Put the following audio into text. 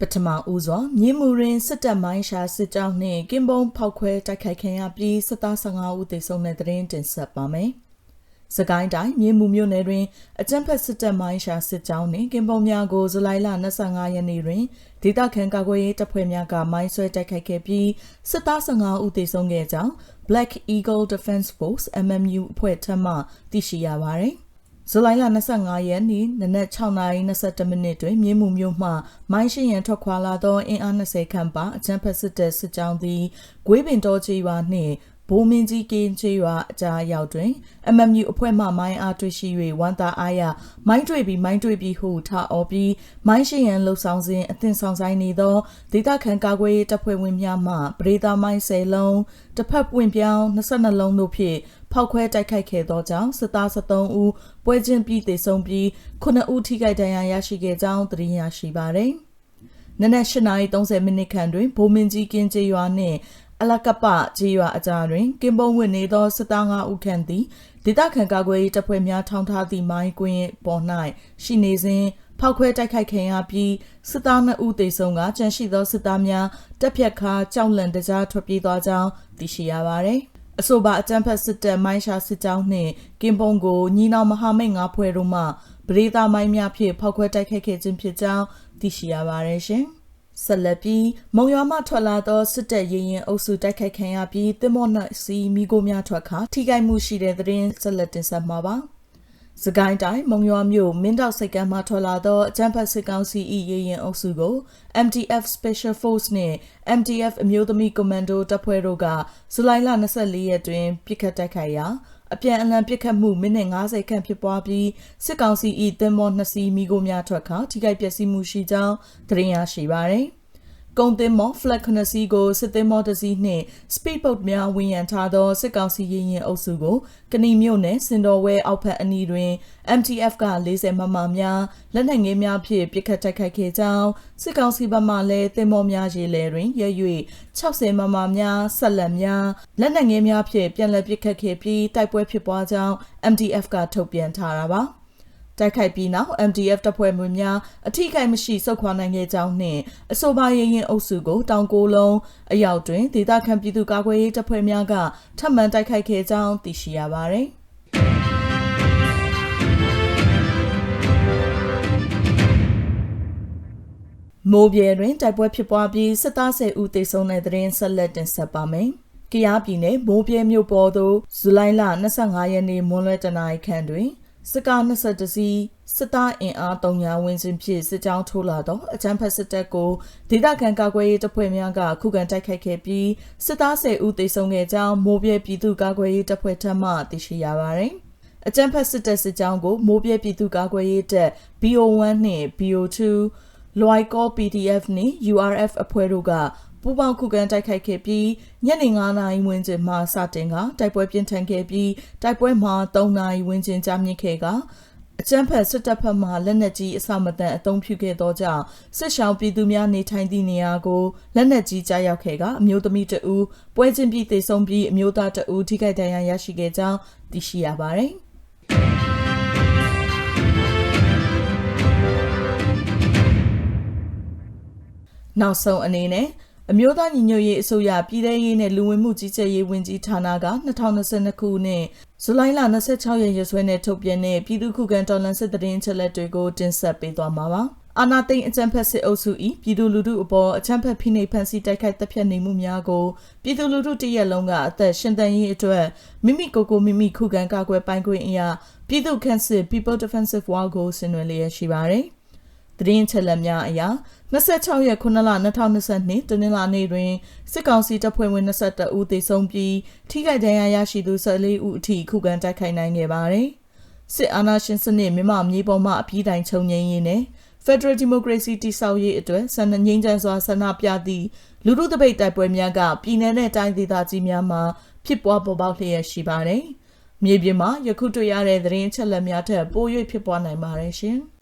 ပထမဦးစွာမြင်းမူရင်စစ်တပ်မိုင်းရှာစစ်ကြောင်းနှင့်ကင်းပုံဖောက်ခွဲတိုက်ခိုက်ခံရပြီးစစ်သား15ဦးသေဆုံးတဲ့တဲ့ရင်တင်ဆက်ပါမယ်။စကိုင်းတိုင်းမြင်းမူမြို့နယ်တွင်အကြမ်းဖက်စစ်တပ်မိုင်းရှာစစ်ကြောင်းနှင့်ကင်းပုံများကိုဇူလိုင်လ25ရက်နေ့တွင်ဒေသခံကာကွယ်ရေးတပ်ဖွဲ့များကမိုင်းဆွဲတိုက်ခိုက်ခဲ့ပြီးစစ်သား15ဦးသေဆုံးခဲ့ကြောင်း Black Eagle Defense Force MMU အဖွဲ့ထံမှသိရှိရပါသည်။ ဇူလိုင်လ25ရက်နေ့နနက်6:22မိနစ်တွင်မြင်းမှုမြို့မှမိုင်းရှင်ရန်ထွက်ခွာလာသောအင်အား20ခန့်ပါအကြမ်းဖက်စစ်တပ်စစ်ကြောင်းသည်ဂွေးပင်တော်ချေရွာနှင့် ဘိုးမင်းကြီးကင်းချေရွာအကြားရောက်တွင် MMU အဖွဲ့မှမိုင်းအားတွေ့ရှိ၍ဝန်တာအားရမိုင်းတွေ့ပြီးမိုင်းတွေ့ပြီးဟုထအော်ပြီးမိုင်းရှင်ရန်လှုပ်ဆောင်စဉ်အသင်ဆောင်ဆိုင်နေသောဒေသခံကာကွယ်ရေးတပ်ဖွဲ့ဝင်များမှပရိသာမိုင်း10လုံးတစ်ဖက်ပွင့်ပြောင်း22လုံးတို့ဖြင့်ဖောက်ခွဲတိုက်ခိုက်ခဲ့သောကြောင့်စစ်သား73ဦးပွဲချင်းပြီးသေဆုံးပြီး9ဦးထိခိုက်ဒဏ်ရာရရှိခဲ့ကြောင်းသိရရှိပါသည်။နနက်8:30မိနစ်ခန့်တွင်ဘိုးမင်းကြီးကင်းကျေးရွာနှင့် အလကပကျေးရွာအကြားတွင်ကင်းပုံဝင်နေသောစစ်သား5ဦးခန့်သည်ဒေသခံကာကွယ်ရေးတပ်ဖွဲ့များထောင်ထားသည့်မိုင်းကွင်းပေါ်၌ရှိနေစဉ်ဖောက်ခွဲတိုက်ခိုက်ခံရပြီးစစ်သား2ဦးသေဆုံးကကြန့်ရှိသောစစ်သားများတပ်ဖြတ်ခါကြောက်လန့်တကြားထွက်ပြေးသွားကြောင်းသိရှိရပါသည်။အဆိုပါအကြမ်းဖက်စစ်တပ်မိုင်းရှာစစ်ကြောင်းနှင့်ကင်းပုံကိုညီနောင်မဟာမိတ်ငါးဖွဲ့တို့မှပရိသမိုင်းများဖြင့်ဖောက်ခွဲတိုက်ခိုက်ခဲ့ခြင်းဖြစ်ကြောင်းသိရှိရပါတယ်ရှင်။ ဆက်လက်ပြီးမုံရွာမှထွက်လာသောစစ်တပ်ရင်ရင်အုပ်စုတိုက်ခိုက်ခံရပြီးတင်မော့နှစီမိကိုများထွက်ခါထိခိုက်မှုရှိတဲ့သတင်းဆက်လက်တင်ဆက်မှာပါ။စကိုင်းတိုင်းမုံရွာမြို့မင်းတောက်စိတ်ကမ်းမှထွက်လာသောအကြမ်းဖက်စစ်ကောင်စီ၏ရေရင်အုပ်စုကို MTF Special Force နှင့် MTF အမျိုးသမီးကွန်မန်ဒိုတပ်ဖွဲ့တို့ကဇူလိုင်လ24ရက်တွင်ပစ်ခတ်တိုက်ခိုက်ရာ အပြန်အလှန်ပစ်ခတ်မှုမိနစ်90ခန့်ဖြစ်ပွားပြီးစစ်ကောင်စီ၏တင်မောနှစ်စီးမိကိုများထွက်ခါထိခိုက်ပျက်စီးမှုရှိကြောင်းသတင်းရရှိပါသည်။ ကုန်သင်းမော်ဖလက်ခနစီကိုစစ်သင်းမော်တစီနှင့်စပီဒ်ဘုတ်များဝင်ရန်ထားသောစစ်ကောင်စီရင်ရင်အုပ်စုကိုကဏီမြို့နယ်စင်တော်ဝဲအောက်ဖက်အနီးတွင် MTF က40မမများလက်နက်ငယ်များဖြင့်ပစ်ခတ်တိုက်ခိုက်ခဲ့ကြောင်းစစ်ကောင်စီဘက်မှလည်းသင်းမော်များရေလဲတွင်ရ၍60မမများဆက်လက်များလက်နက်ငယ်များဖြင့်ပြန်လည်ပစ်ခတ်ခဲ့ပြီးတိုက်ပွဲဖြစ်ပွားကြောင်း MTF ကထုတ်ပြန်ထားတာပါ။ တိုက်ခိုက်ပြီးနောက် MDF တပ်ဖွဲ့ဝင်များအထိကိမရှိစုခွာနိုင်ခဲ့ကြောင်းနှင့်အဆိုပါရင်ရင်အုပ်စုကိုတောင်ကိုလုံးအရောက်တွင်ဒေသခံပြည်သူကာကွယ်ရေးတပ်ဖွဲ့များကထပ်မံတိုက်ခိုက်ခဲ့ကြောင်းသိရှိရပါသည်မိုးပြဲတွင်တိုက်ပွဲဖြစ်ပွားပြီးစစ်သား10ဦးသေဆုံးတဲ့တွင်ဆက်လက်တင်ဆက်ပါမယ်။ကရားပြည်နယ်မိုးပြဲမြို့ပေါ်သို့ဇူလိုင်လ25ရက်နေ့မွန်းလွဲတနာရီခန့်တွင် စစ်ကား22စီးစစ်သားအင်အား300ဝန်းကျင်ဖြင့်စစ်ကြောင်းထိုးလာသောအကြမ်းဖက်စစ်တပ်ကိုဒေသခံကာကွယ်ရေးတပ်ဖွဲ့များကခုခံတိုက်ခိုက်ခဲ့ပြီးစစ်သား10ဦးသေဆုံးခဲ့ကြောင်းမိုးပြဲပြည်သူ့ကာကွယ်ရေးတပ်ဖွဲ့ထံမှသိရှိရပါသည်အကြမ်းဖက်စစ်တပ်စစ်ကြောင်းကိုမိုးပြဲပြည်သူ့ကာကွယ်ရေးတပ် BO1 နှင့် BO2 လွိုင်ကော PDF နှင့် URF အဖွဲ့တို့က ပူးပေါင်းခုခံတိုက်ခိုက်ခဲ့ပြီးညနေ9နာရီဝန်းကျင်မှစတင်ကတိုက်ပွဲပြင်းထန်ခဲ့ပြီးတိုက်ပွဲမှာ3နာရီဝန်းကျင်ကြာမြင့်ခဲ့ကအကြမ်းဖက်စစ်တပ်ဖက်မှလက်နက်ကြီးအစမတန်အုံဖြူခဲ့သောကြောင့်စစ်ရှောင်းပြည်သူများနေထိုင်သည့်နေရာကိုလက်နက်ကြီးကြားရောက်ခဲ့ကအမျိုးသမီးတဦးပွဲချင်းပြီးသေဆုံးပြီးအမျိုးသားတဦးထိခိုက်ဒဏ်ရာရရှိခဲ့ကြောင်းသိရှိရပါတယ်။နောက်ဆုံးအနေနဲ့ အမျိုးသားညီညွတ်ရေးအစိုးရပြည်ထရေးနဲ့လူဝင်မှုကြီးကြပ်ရေးဝန်ကြီးဌာနက2022ခုနှစ်ဇူလိုင်လ26ရက်ရက်စွဲနဲ့ထုတ်ပြန်တဲ့ပြည်သူ့ခုခံတော်လှန်စစ်တရင်ချက်လက်တွေကိုတင်ဆက်ပေးသွားမှာပါ။အာနာသိန်းအကြံဖက်စစ်အုပ်စု၏ပြည်သူလူထုအပေါ်အကြံဖက်ဖိနှိပ်ဖန်ဆီးတိုက်ခိုက်တပ်ဖြတ်နေမှုများကိုပြည်သူလူထုတရက်လုံးကအသက်ရှင်သန်ရေးအတွက်မိမိကိုယ်ကိုမိမိခုခံကာကွယ်ပိုင်ခွင့်အရာပြည်သူ့ခန့်စစ် People Defensive War ကိုဆင်နွှဲလျက်ရှိပါတယ်။ သတင်းချက်လက်များအရ26ရက်9လ2022တနင်္လာနေ့တွင်စစ်ကောင်စီတပ်ဖွဲ့ဝင်22ဦးသေဆုံးပြီးထိခိုက်ဒဏ်ရာရရှိသူ14ဦးအထိခုခံတိုက်ခိုက်နိုင်ခဲ့ပါတယ်။စစ်အာဏာရှင်စနစ်မြန်မာမြေပေါ်မှအပြည့်တိုင်ချုပ်ငြိမ်းရေးနဲ့ Federal Democracy တည်ဆောက်ရေးအတွက်ဆန္ဒငြိမ်းချမ်းစွာဆန္ဒပြသည့်လူထုတပိတ်တိုက်ပွဲများကပြည်내နဲ့တိုင်းဒေသကြီးများမှာဖြစ်ပွားပေါ်ပေါက်လျက်ရှိပါတယ်။မြေပြင်မှာယခုတွေ့ရတဲ့သတင်းအချက်အလက်များထက်ပို၍ဖြစ်ပွားနိုင်ပါတယ်ရှင်။